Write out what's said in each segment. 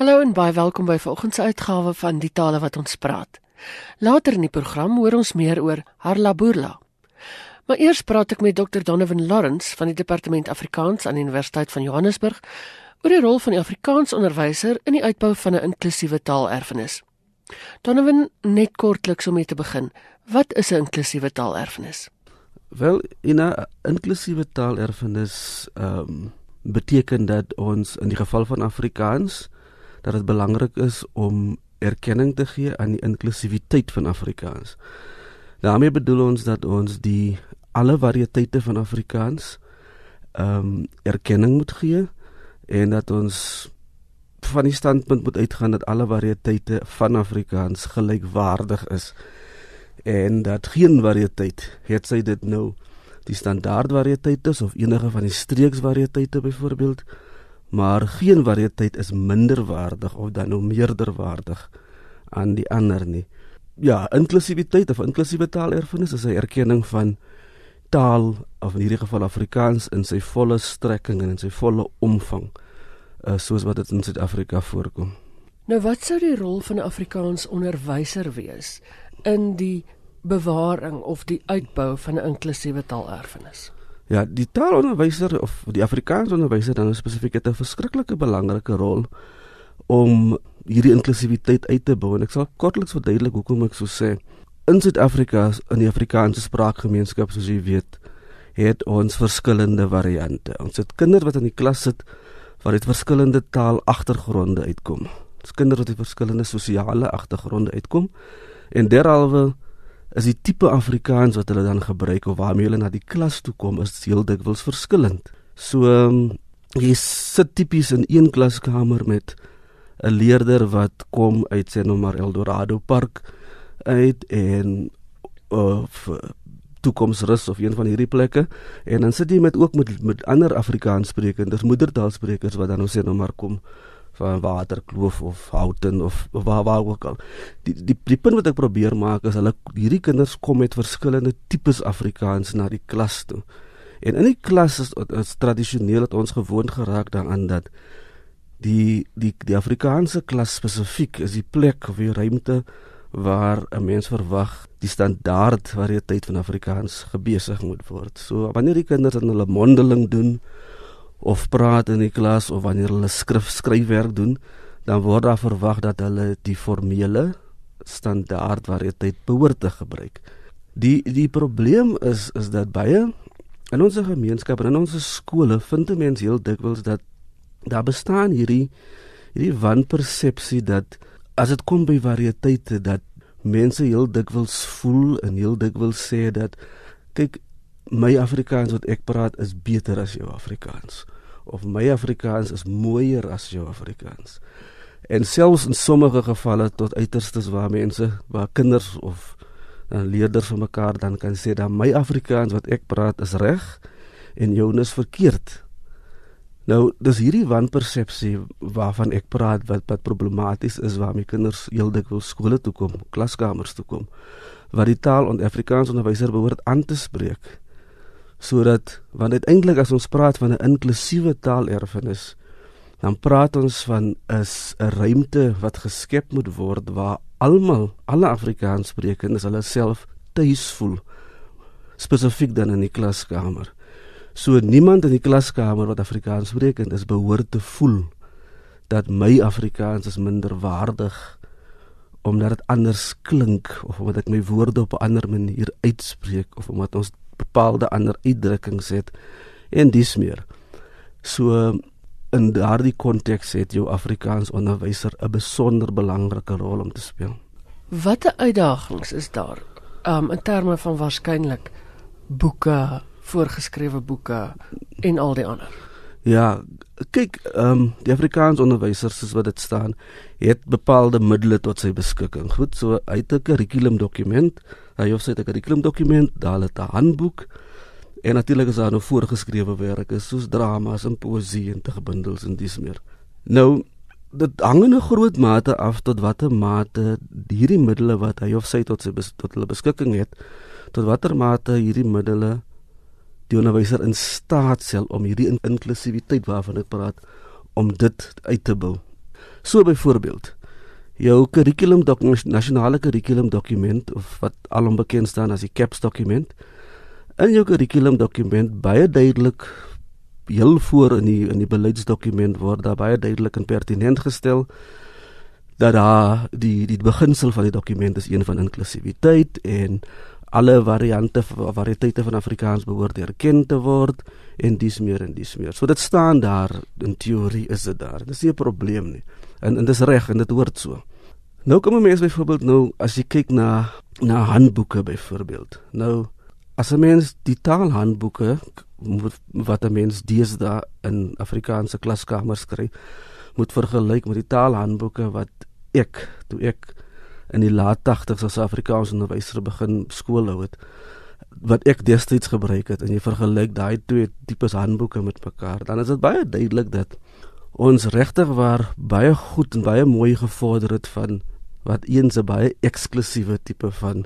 Hallo en baie welkom by vanoggend se uitgawe van Die Tale wat ons praat. Later in die program hoor ons meer oor Harla Boerla. Maar eers praat ek met Dr Donovan Lawrence van die Departement Afrikaans aan die Universiteit van Johannesburg oor die rol van die Afrikaans onderwyser in die uitbou van 'n inklusiewe taalerfenis. Donovan, net kortliks om mee te begin, wat is 'n inklusiewe taalerfenis? Wel, 'n inklusiewe taalerfenis ehm um, beteken dat ons in die geval van Afrikaans dat dit belangrik is om erkenning te gee aan die inklusiwiteit van Afrikaans. daarmee bedoel ons dat ons die alle variëteite van Afrikaans ehm um, erkenning moet gee en dat ons van die standpunt moet uitgaan dat alle variëteite van Afrikaans gelykwaardig is en dat geen variëteit, het sy dit nou die standaard variëteite of enige van die streeksvariëteite byvoorbeeld, maar geen variëteit is minder waardig of dan nou meerder waardig aan die ander nie. Ja, inklusiwiteit of inklusiewe taalerfenis is 'n erkenning van taal of in hierdie geval Afrikaans in sy volle strekking en in sy volle omvang, uh, soos wat dit in Suid-Afrika voorkom. Nou wat sou die rol van 'n Afrikaans onderwyser wees in die bewaring of die uitbou van 'n inklusiewe taalerfenis? Ja, die taalonderwyser of die Afrikaans onderwyser dan spesifiek het 'n verskriklike belangrike rol om hierdie inklusiwiteit uit te bou en ek sal kortliks verduidelik hoekom ek so sê. In Suid-Afrika, in die Afrikaanse spraakgemeenskap soos jy weet, het ons verskillende variante. Ons het kinders wat in die klas sit wat uit verskillende taalagtergronde uitkom. Dis kinders wat uit verskillende sosiale agtergronde uitkom en derhalwe is die tipe Afrikaans wat hulle dan gebruik of waarmee hulle na die klas toe kom is heel dikwels verskillend. So um, jy sit tipies in een klaskamer met 'n leerder wat kom uit sê nou maar Eldorado Park uit en of toekomsrus of een van hierdie plekke en dan sit jy met ook met met ander Afrikaanssprekenders, moedertaalsprekers wat dan nou sê nou maar kom van Waterkloof of Houten of waar waar ook al. Die die die punt wat ek probeer maak is hulle hierdie kinders kom met verskillende tipes Afrikaans na die klas toe. En in die klas is, is tradisioneel het ons gewoond geraak daaraan dat die die die Afrikaanse klas spesifiek is die plek of die ruimte waar 'n mens verwag die standaard variëteit van Afrikaans gebesig moet word. So wanneer die kinders in hulle mondeling doen of praat in die klas of wanneer hulle skrif skryfwerk doen, dan word daar verwag dat hulle die formele standaard variëteit behoort te gebruik. Die die probleem is is dat baie in ons gemeenskap en in ons skole vind mense heel dikwels dat daar bestaan hierdie hierdie wanpersepsie dat as dit kom by variëteite dat mense heel dikwels voel en heel dikwels sê dat kyk my Afrikaans wat ek praat is beter as jou Afrikaans of my Afrikaans is mooier as jou Afrikaans. En selfs in sommige gevalle tot uiterstes waar mense, waar kinders of dan leerders van mekaar dan kan sê dat my Afrikaans wat ek praat is reg en joune is verkeerd. Nou, dis hierdie wanpersepsie waarvan ek praat wat wat problematies is waar my kinders heeldik wil skole toe kom, klaskamers toe kom, waar die taal en Afrikaans onderwyser behoort aan te spreek sodat want uiteindelik as ons praat van 'n inklusiewe taalerfenis dan praat ons van is 'n ruimte wat geskep moet word waar almal alle Afrikaanssprekendes hulle self tuis voel spesifiek dan in die klaskamer. So niemand in die klaskamer wat Afrikaans sprekend is behoort te voel dat my Afrikaans is minder waardig omdat dit anders klink of omdat ek my woorde op 'n ander manier uitspreek of omdat ons bepaalde ander uitdrukkings het en dis meer. So in daardie konteks het jou Afrikaans onderwyser 'n besonder belangrike rol om te speel. Watter uitdagings is daar um in terme van waarskynlik boeke, voorgeskrewe boeke en al die ander? Ja, kyk, ehm um, die Afrikaans onderwysers soos wat dit staan, het bepaalde middele tot sy beskikking. Goed, so uit 'n kurrikulum dokument, hy of sy het 'n kurrikulum dokument, daar het 'n handboek en natuurlik is daar nou voorgeskrewe werke soos dramas en poësie en tegbundels en dis meer. Nou dit hang in 'n groot mate af tot watter mate hierdie middele wat hy of sy tot sy tot hulle beskikking het, tot watter mate hierdie middele die onderwyser in staat stel om hierdie inklusiwiteit waarvan ek praat om dit uit te bou. So byvoorbeeld jou kurrikulum dokument nasionale kurrikulum dokument of wat alom bekend staan as die CAPS dokument in jou kurrikulum dokument baie duidelik heel voor in die in die beleidsdokument word daar baie duidelik en pertinent gestel dat daar die die beginsel van die dokument is een van inklusiwiteit en alle variante variëteite van Afrikaans behoort erken te word en dis meer en dis meer. So dit staan daar in teorie is dit daar. Dis nie 'n probleem nie. En en dis reg en dit hoort so. Nou kom mense byvoorbeeld nou as jy kyk na na handboeke byvoorbeeld. Nou as 'n mens die taalhandboeke wat 'n mens deesdae in Afrikaanse klaskamers kry, moet vergelyk met die taalhandboeke wat ek toe ek in die laat 80s as Afrikaans onderwyser begin skool hou het wat ek destyds gebruik het en jy vergelyk daai twee tipes handboeke met mekaar dan is dit baie duidelik dat ons regtig waar baie goed en baie mooi gevorder het van wat eens 'n baie eksklusiewe tipe van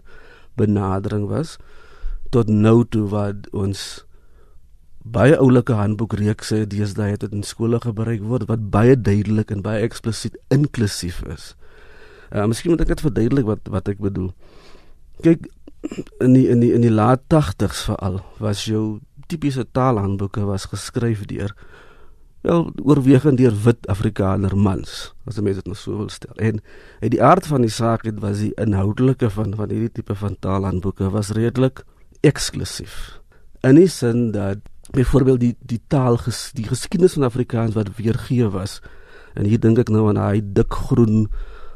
benadering was tot nou toe wat ons baie oulike handboekreekse deesdae het in skole gebruik word wat baie duidelik en baie eksplisiet inklusief is. Uh, miskien moet ek dit verduidelik wat wat ek bedoel. Kyk in die in die in die laat 80s veral was jou tipiese taalhandboeke was geskryf deur wel oorwegend deur wit Afrikaner mans as mense dit nou so wil stel. En uit die aard van die saak het was die inhoudelike van van hierdie tipe van taalhandboeke was redelik eksklusief. In die sin dat byvoorbeeld die die taal ges, die geskiedenis van Afrikaans wat weergee was en hier dink ek nou aan daai dik groen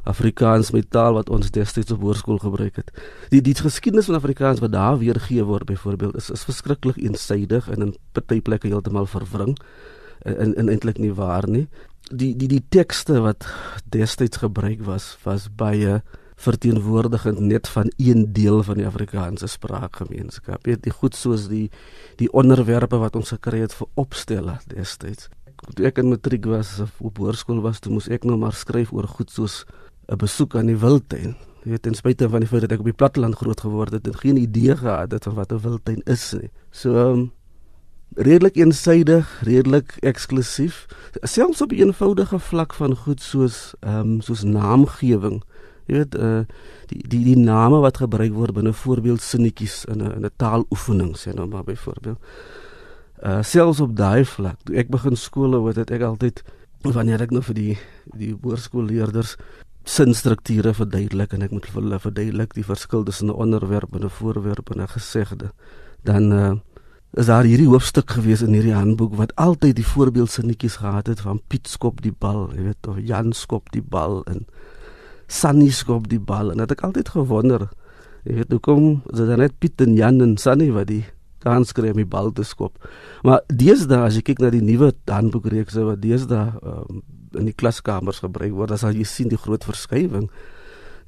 Afrikaans met taal wat ons destyds op hoërskool gebruik het. Die die geskiedenis van Afrikaans wat daar weergee word byvoorbeeld is is verskriklik eensaidig en in party plekke heeltemal verwring en en eintlik nie waar nie. Die die die tekste wat destyds gebruik was was baie verteenwoordigend net van een deel van die Afrikaanse spraakgemeenskap. Jy weet die goed soos die die onderwerpe wat ons gekry het vir opstelle destyds. Toe ek in matriek was of op hoërskool was, toe moes ek nou maar skryf oor goed soos 'n besoek aan die wildtuin. Jy weet ten spyte van die feit dat ek op die platteland groot geword het en geen idee gehad het van wat 'n wildtuin is nie. So um, redelik eensydig, redelik eksklusief, selfs op 'n eenvoudige vlak van goed soos ehm um, soos naamgewing. Jy weet uh die die die name wat gebruik word binne voorbeeldsinnetjies in 'n in 'n taaloefening, sê nou maar byvoorbeeld. Uh selfs op daai vlak, ek begin skool hou, het ek altyd wanneer ek nou vir die die hoërskoolleerders sinstrukture verduidelik en ek moet vir hulle verduidelik die verskil tussen 'n onderwerp en 'n voorwerp en 'n gesegde, dan uh is daar hierdie hoofstuk gewees in hierdie handboek wat altyd die voorbeeldsinnetjies gehad het van Piet skop die bal, jy weet, of Jan skop die bal en Sunny skop die bal en het ek altyd gewonder, jy weet, hoe kom is dit net Piet en Jan en Sunny wat die kans kry om die bal te skop. Maar deesdae as jy kyk na die nuwe handboekreekse wat deesdae um, in die klaskamers gebruik word, dan sal jy sien die groot verskywing.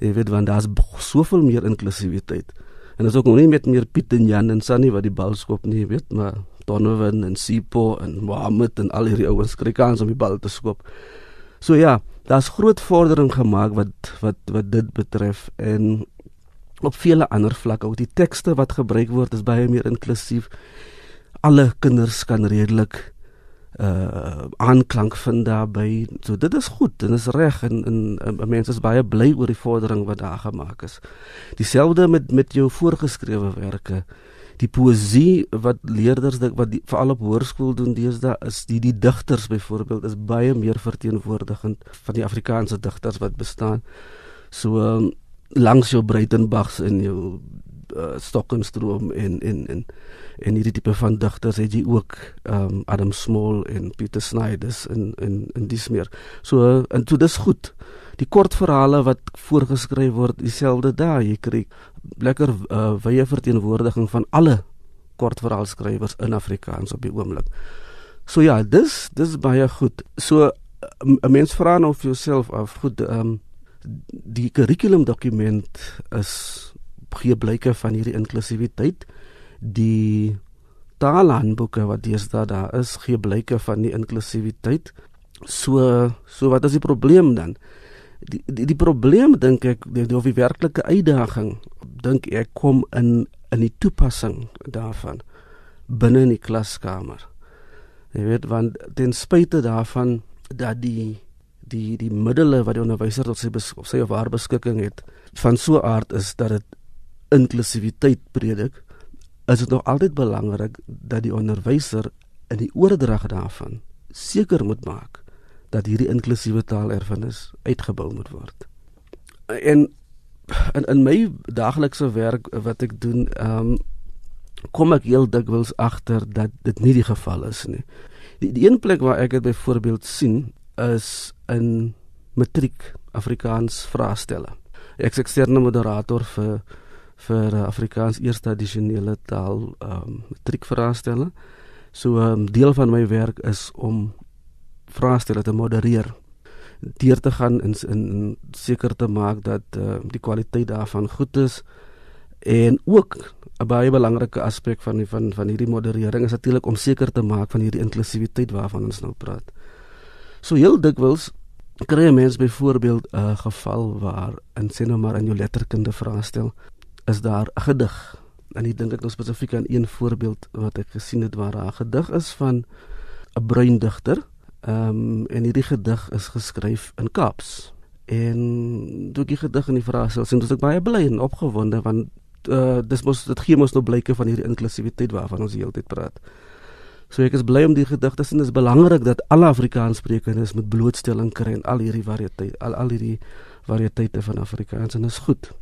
Jy weet want daar's soveel meer inklusiwiteit. En dit is ook nog nie met meer Piet en Jan en Sunny wat die bal skop nie, weet, maar Donovan en Sipo en Mohammed en al hierdie ouens kry kans om die bal te skop. So ja, daar's groot vordering gemaak wat wat wat dit betref en op vele ander vlakke ook die tekste wat gebruik word is baie meer inklusief. Alle kinders kan redelik uh aanklank vind daarbey. So dit is goed en is reg en en mense is baie bly oor die vordering wat daar gemaak is. Dieselfde met met jou voorgeskrewe werke. Die poësie wat leerders dit wat veral op hoërskool doen deesdae is die die digters byvoorbeeld is baie meer verteenwoordigend van die Afrikaanse digters wat bestaan. So um, langs jou Breitenbergs en jou uh, Stockenstroom en en en en hierdie tipe van digters het jy ook um, Adam Small en Pieter Snyders en en en dis meer. So en so dis goed. Die kortverhale wat voorgeskryf word dieselfde daai jy kry lekker uh, wye verteenwoordiging van alle kortverhaalskrywers in Afrikaans op die oomblik. So ja, dis dis baie goed. So 'n mens vra nou vir jouself af, goed, ehm um, die kurrikulumdokument is gee blyke van hierdie inklusiwiteit die taalhandboeke wat deesdae daar is gee blyke van die inklusiwiteit. So so wat is die probleem dan? Die die, die probleem dink ek die, die of die werklike uitdaging dink ek kom in in die toepassing daarvan binne in die klaskamer. Jy weet want ten spyte daarvan dat die die die middele wat die onderwyser tot sy op sy of haar beskikking het van so aard is dat dit inklusiwiteit predik, is dit nog altyd belangrik dat die onderwyser in die oordrag daarvan seker moet maak dat hierdie inklusiewe taalerfenis uitgebou moet word. En in in my daaglikse werk wat ek doen, ehm um, kom ek heel dikwels agter dat dit nie die geval is nie. Die, die een plek waar ek dit byvoorbeeld sien is in matriek Afrikaans vraestelle. Ek is eksterne moderator vir vir Afrikaans eerste addisionele taal ehm um, matriek vraestelle. So 'n um, deel van my werk is om vraestelle te modereer deur te gaan in in seker te maak dat uh, die kwaliteit daarvan goed is en ook 'n baie belangrike aspek van die, van van hierdie moderering is natuurlik om seker te maak van hierdie inklusiwiteit waarvan ons nou praat. So heel dikwels kry 'n mens byvoorbeeld 'n geval waar in sê nou maar in jou letterkunde vraestel is daar 'n gedig. En ek dink ek nou spesifiek aan een voorbeeld wat ek gesien het waar 'n gedig is van 'n bruin digter Ehm um, en hierdie gedig is geskryf in Kaaps. En toe ek die gedig in die stel, sien ek baie bly en opgewonde want uh, dis mos dit gee mos nou blyke van hierdie inklusiwiteit waarvan ons heeltyd praat. So ek is bly om die gedig te sien. Dit is belangrik dat alle Afrikaanssprekendes met blootstelling kry en al hierdie variëteit, al al hierdie variëteite van Afrikaans en dit is goed.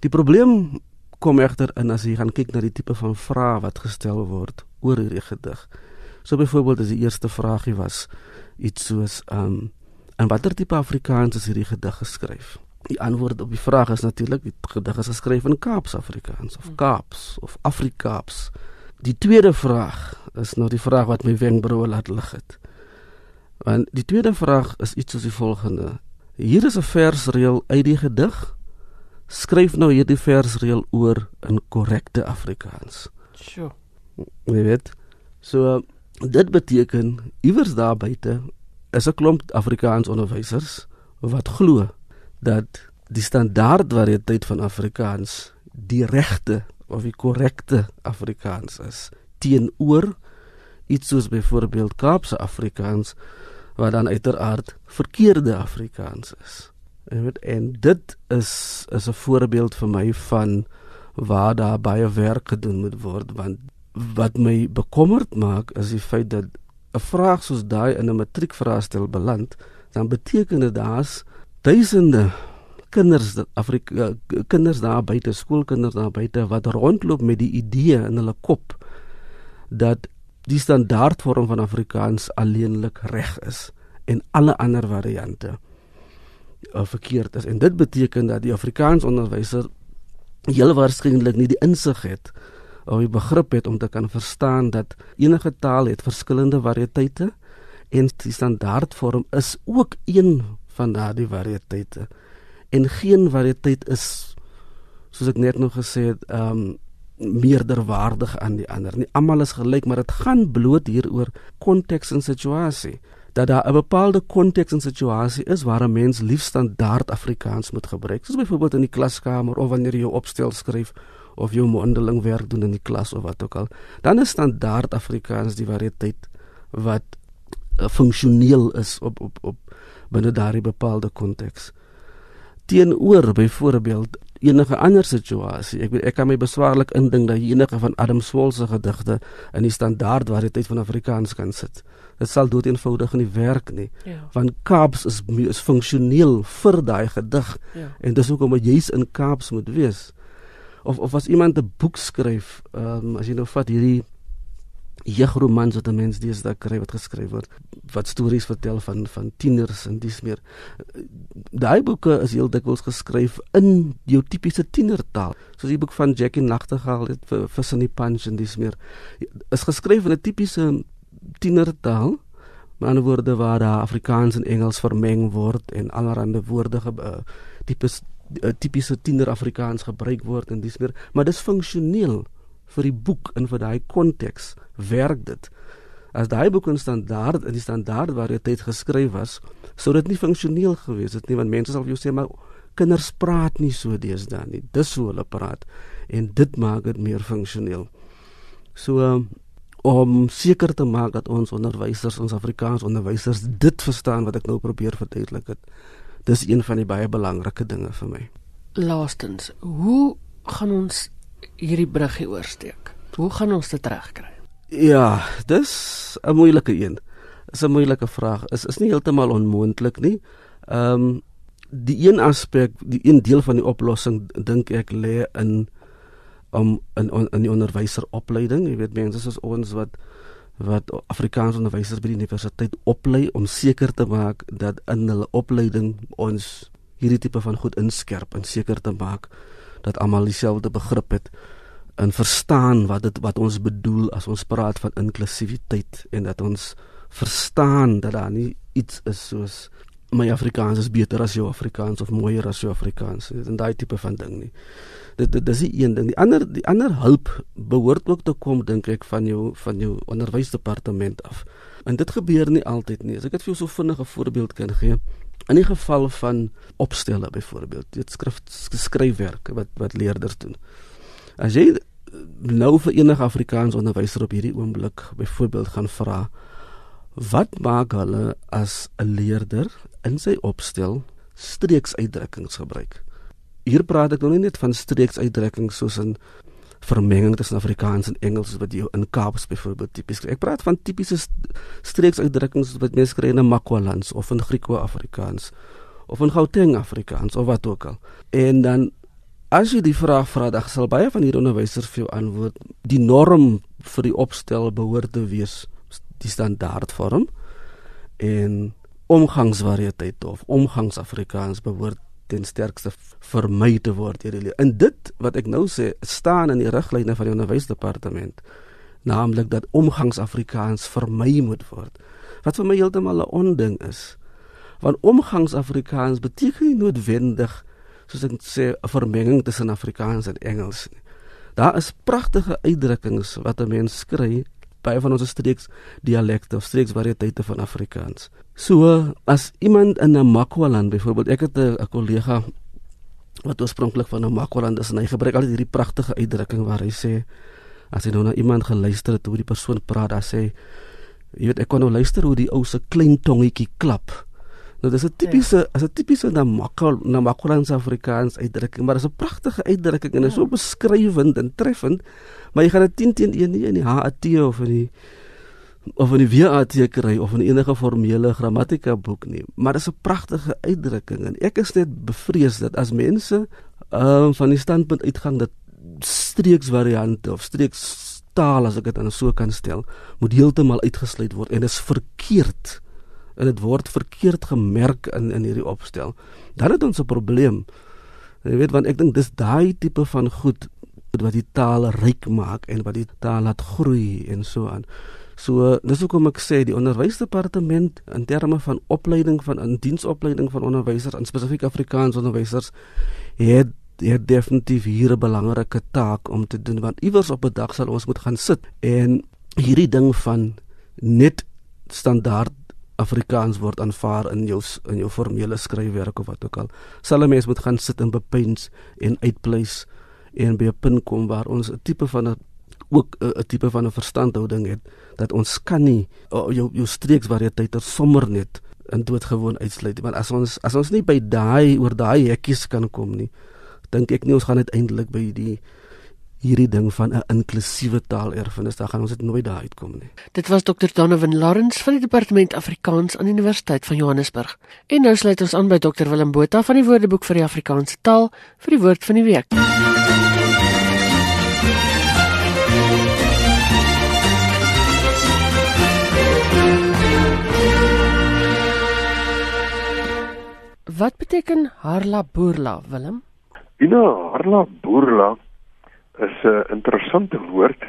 Die probleem kom egter in as jy gaan kyk na die tipe van vrae wat gestel word oor hierdie gedig. So byvoorbeeld as die eerste vraagie was iets soos ehm um, en watter tipe Afrikaans is hierdie gedig geskryf? Die antwoord op die vraag is natuurlik die gedig is geskryf in Kaaps Afrikaans of Kaaps of Afrikaaps. Die tweede vraag is nou die vraag wat my wenkbroue laat lig het. Want die tweede vraag is iets soos die volgende. Hier is 'n versreël uit die gedig. Skryf nou hierdie versreël oor in korrekte Afrikaans. Sjoe. Jy weet. So Dit beteken iewers daar buite is 'n klomp Afrikaans onderwysers wat glo dat die standaard variëteit van Afrikaans die regte of die korrekte Afrikaans is teenoor iets soos byvoorbeeld Kaapse Afrikaans wat dan uiteraard verkeerde Afrikaans is. En, weet, en dit is is 'n voorbeeld vir my van waar daar baie werk gedoen moet word want wat my bekommerd maak is die feit dat 'n vraag soos daai in 'n matriekvraestel beland, dan beteken dit daar's duisende kinders Afrika kinders daar buite, skoolkinders daar buite wat rondloop met die idee in hulle kop dat die standaardvorm van Afrikaans alleenlik reg is en alle ander variante uh, verkeerd is. En dit beteken dat die Afrikaans onderwyser heel waarskynlik nie die insig het of die begrip het om te kan verstaan dat enige taal het verskillende variëteite en die standaardvorm is ook een van daardie variëteite. En geen variëteit is soos ek net nog gesê het, ehm um, meerderwaardig aan die ander. Nie almal is gelyk, maar dit gaan bloot hieroor konteks en situasie. Dat daar 'n bepaalde konteks en situasie is waar 'n mens lief standaard Afrikaans moet gebruik. Soos byvoorbeeld in die klaskamer of wanneer jy jou opstel skryf of jou mondeling werk doen in die klas of wat ook al, dan is standaard Afrikaans die variëteit wat uh, funksioneel is op op op binne daardie bepaalde konteks. Teenoor byvoorbeeld enige ander situasie. Ek ek kan my beswaarlik indink dat enige van Adam Swol se gedigte in die standaard variëteit van Afrikaans kan sit. Dit sal dood eenvoudig nie werk nie. Ja. Want Kaaps is is funksioneel vir daai gedig. Ja. En dis hoekom jy juis in Kaaps moet wees of of as iemand 'n boek skryf, ehm um, as jy nou vat hierdie jeugromans wat 'n mens deesdae kry wat geskryf word, wat stories vertel van van tieners en dis meer. Daai boeke is heel dikwels geskryf in jou tipiese tienertaal. Soos die boek van Jackie Nachtegaal het vir vir die punch en dis meer is geskryf in 'n tipiese tienertaal. Maar in woorde waar daar Afrikaans en Engels vermeng word en allerlei woorde uh, tipes uh, tipiese tiener Afrikaans gebruik word en dis meer, maar dis funksioneel vir die boek in vir daai konteks werk dit. As daai boek in standaard in die standaard waar dit tyd geskryf was, sou dit nie funksioneel gewees het nie want mense sal vir jou sê maar kinders praat nie so deesdae nie. Dis hoe hulle praat en dit maak dit meer funksioneel. So uh, om seker te maak dat ons onderwysers, ons Afrikaans onderwysers dit verstaan wat ek nou probeer verduidelik het. Dis een van die baie belangrike dinge vir my. Laastens, hoe gaan ons hierdie bruggie oorsteek? Hoe gaan ons dit regkry? Ja, dis 'n moeilike een. Dis 'n moeilike vraag. Is is nie heeltemal onmoontlik nie. Ehm um, die een aspek, die een deel van die oplossing dink ek lê in om in in die onderwyseropleiding, jy weet mense soos ons wat wat Afrikaans onderwysers by die universiteit oplei om seker te maak dat in hulle opleiding ons hierdie tipe van goed inskerp en seker te maak dat almal dieselfde begrip het en verstaan wat dit wat ons bedoel as ons praat van inklusiwiteit en dat ons verstaan dat daar nie iets is soos my Afrikaans is beter as jou Afrikaans of mooier as jou Afrikaans en daai tipe van ding nie. Dit dit dis die een ding. Die ander die ander hulp behoort ook te kom dink ek van jou van jou onderwysdepartement af. En dit gebeur nie altyd nie. As ek dit vir jou so vinnige voorbeeld kan gee. In die geval van opstelle byvoorbeeld, dit skrif skryfwerk wat wat leerders doen. As jy nou vir enige Afrikaans onderwyser op hierdie oomblik byvoorbeeld gaan vra wat maak hulle as 'n leerder in sy opstel streeksuitdrukkings gebruik. Hier praat ek nou nie net van streeksuitdrukkings soos 'n vermenging tussen Afrikaans en Engels wat jy in Kaaps byvoorbeeld tipies. Ek praat van tipiese streeksuitdrukkings wat mense kry in Makwalands of in Griekwa-Afrikaans of in Gauteng Afrikaans of wat ook al. En dan as jy die vraag vra, dan sal baie van hierdie onderwysers vir jou antwoord die norm vir die opstel behoort te wees die standaardvorm en omgangsvariëteit of omgangsafrikaans behoort ten sterkste vermy te word deur die in dit wat ek nou sê staan in die riglyne van die onderwysdepartement naamlik dat omgangsafrikaans vermy moet word. Wat vir my heeltemal 'n onding is want omgangsafrikaans beteken nie noodwendig soos ek sê 'n vermenging tussen Afrikaans en Engels nie. Daar is pragtige uitdrukkings wat 'n mens kry baie van ons streeks dialekte of streeks variëteite van Afrikaans. So as iemand in 'n Makwaland byvoorbeeld, ek het 'n kollega wat oorspronklik van 'n Makwaland is en hy gebruik altyd hierdie pragtige uitdrukking waar hy sê as hy nou na iemand geluister het hoe die persoon praat, dan sê jy weet ek kon nou luister hoe die ou se klein tongetjie klap. Nou dis 'n tipiese, as 'n tipiese Namakwa Namakwalandse Afrikaans uitdrukking, maar dis 'n pragtige uitdrukking en is so ja. beskrywend en treffend. Maar jy gaan dit 10 teen 1 nie in die HAT of in die of in die WAT kry of in enige formele grammatika boek nie. Maar dis 'n pragtige uitdrukking en ek is net bevrees dat as mense ehm uh, van die standpunt uitgang dat streeksvariante of streekstaal as ek dit dan so kan stel, moet heeltemal uitgesluit word en is verkeerd en dit word verkeerd gemerk in in hierdie opstel. Dan het ons 'n probleem. Jy weet want ek dink dis daai tipe van goed wat die taal ryk maak en wat die taal laat groei en so aan. So dis hoekom ek sê die onderwysdepartement in terme van opleiding van in diensopleiding van onderwysers in spesifiek Afrikaans onderwysers het het definitief hier 'n belangrike taak om te doen want iewers op 'n dag sal ons moet gaan sit en hierdie ding van net standaard Afrikaans word aanvaar in jou in jou formele skryfwerk of wat ook al. Sal 'n mens moet gaan sit en bepeins en uitpleis en by 'n punt kom waar ons 'n tipe van 'n ook 'n tipe van 'n verstandhouding het dat ons kan nie jou jou streeksvariëteite sommer net in doodgewoon uitsluit want as ons as ons nie by daai oor daai hekkies kan kom nie dink ek nie ons gaan uiteindelik by die hierdie ding van 'n inklusiewe taalerfenis, dan gaan ons dit nooit daar uitkom nie. Dit was Dr. Donovan Lawrence van die Departement Afrikaans aan die Universiteit van Johannesburg. En nou sluit ons aan by Dr. Willem Botha van die Woordeboek vir die Afrikaanse taal vir die woord van die week. Wat beteken harla boerla, Willem? Ina harla boerla is 'n interessante woord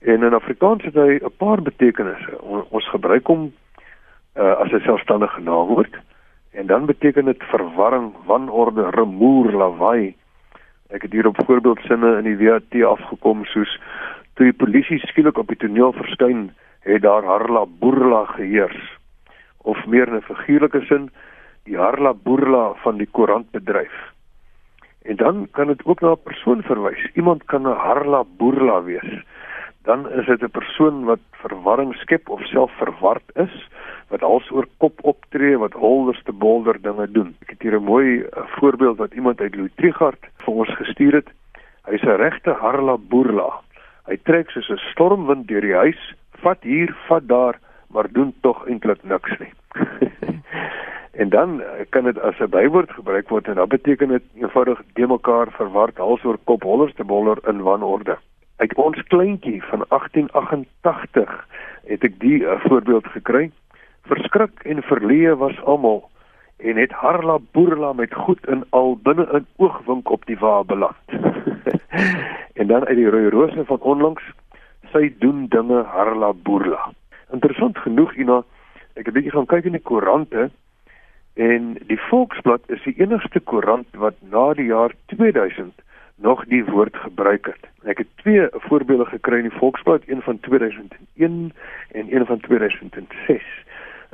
en in Afrikaans het hy 'n paar betekenisse. Ons gebruik hom uh, as 'n selfstandige naamwoord en dan beteken dit verwarring, wanorde, rumoer, lawaai. Ek het hier op voorbeeldsinne in die WAT afgekom soos toe die polisie skielik op die toneel verskyn, het daar harla boerla geheers. Of meer 'n figuurlike sin, die harla boerla van die koerantbedryf. En dan kan dit ook na 'n persoon verwys. Iemand kan 'n harla boerla wees. dan is dit 'n persoon wat verwarring skep of self verward is, wat hals oor kop optree, wat holders te bolder dinge doen. Ek het hier 'n mooi uh, voorbeeld wat iemand uit Louis Trichardt vir ons gestuur het. Hy's 'n regte harla boerla. Hy trek soos 'n stormwind deur die huis, vat hier, vat daar, maar doen tog eintlik niks nie. en dan eh, kan dit as 'n bywoord gebruik word en dan beteken dit eenvoudig de mekaar verward hals oor kop hollers te boller in wanorde. Uit ons kleintjie van 1888 het ek die uh, voorbeeld gekry. Verskrik en verleë was almal en het Harla Boerla met goed in al binne 'n oogwink op die wa beland. en dan uit die rooi rose van onlangs sy doen dinge Harla Boerla. Interessant genoeg Ina, ek het bietjie gaan kyk in die koerante en die Volksblad is die enigste koerant wat na die jaar 2000 nog die woord gebruik het. Ek het twee voorbeelde gekry in die Volksblad, een van 2001 en een van 2006.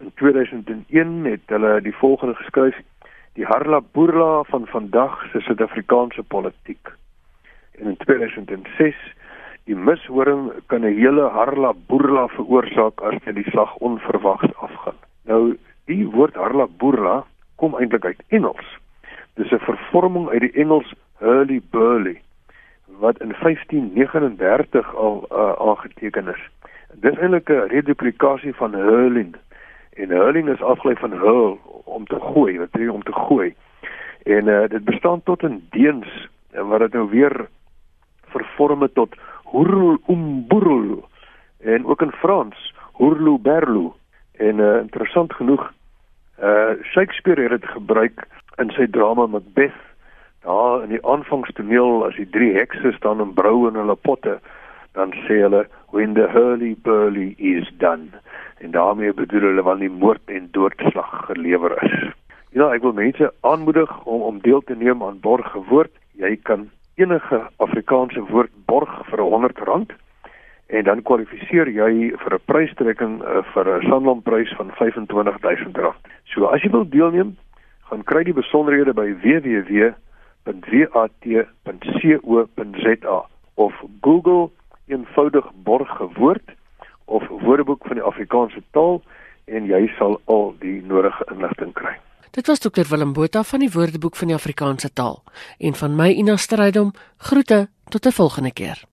In 2001 het hulle die volgende geskryf: Die Harla Boerla van vandag se Suid-Afrikaanse politiek. En in 2006 Die mishoring kan 'n hele harla boerla veroorsaak as dit die slag onverwags afgaan. Nou, die woord harla boerla kom eintlik uit Engels. Dis 'n vervorming uit die Engels hurly burly wat in 1539 al uh, aangeteken is. Dis eintlik 'n reduplikasie van hurling. En hurling is afgelei van hurl om te gooi, wat beteken om te gooi. En uh, dit bestaan tot in Deens wat dit nou weer vervorm het tot hurl umburl en ook in Frans hurlu berlu. En uh, interessant genoeg uh Shakespeare het dit gebruik in sy drama Macbeth. Daar in die aanvangstoneel as die drie hekse staan en brou in hulle potte, dan sê hulle when the hurly burly is done. En daarmee bedoel hulle wanneer die moord en doodslag gelewer is. Ja, ek wil mense aanmoedig om om deel te neem aan borge woord. Jy kan enige Afrikaanse woord borg vir R100 en dan kwalifiseer jy vir 'n prystrekking uh, vir 'n Sanlamprys van R25000. So as jy wil deelneem, gaan kry die besonderhede by www.wat.co.za of Google eenvoudig borg gewoord of woordeboek van die Afrikaanse taal en jy sal al die nodige inligting kry. Dit was dokter Willem Botha van die Woordeboek van die Afrikaanse taal en van my Ina Strydom groete tot 'n volgende keer.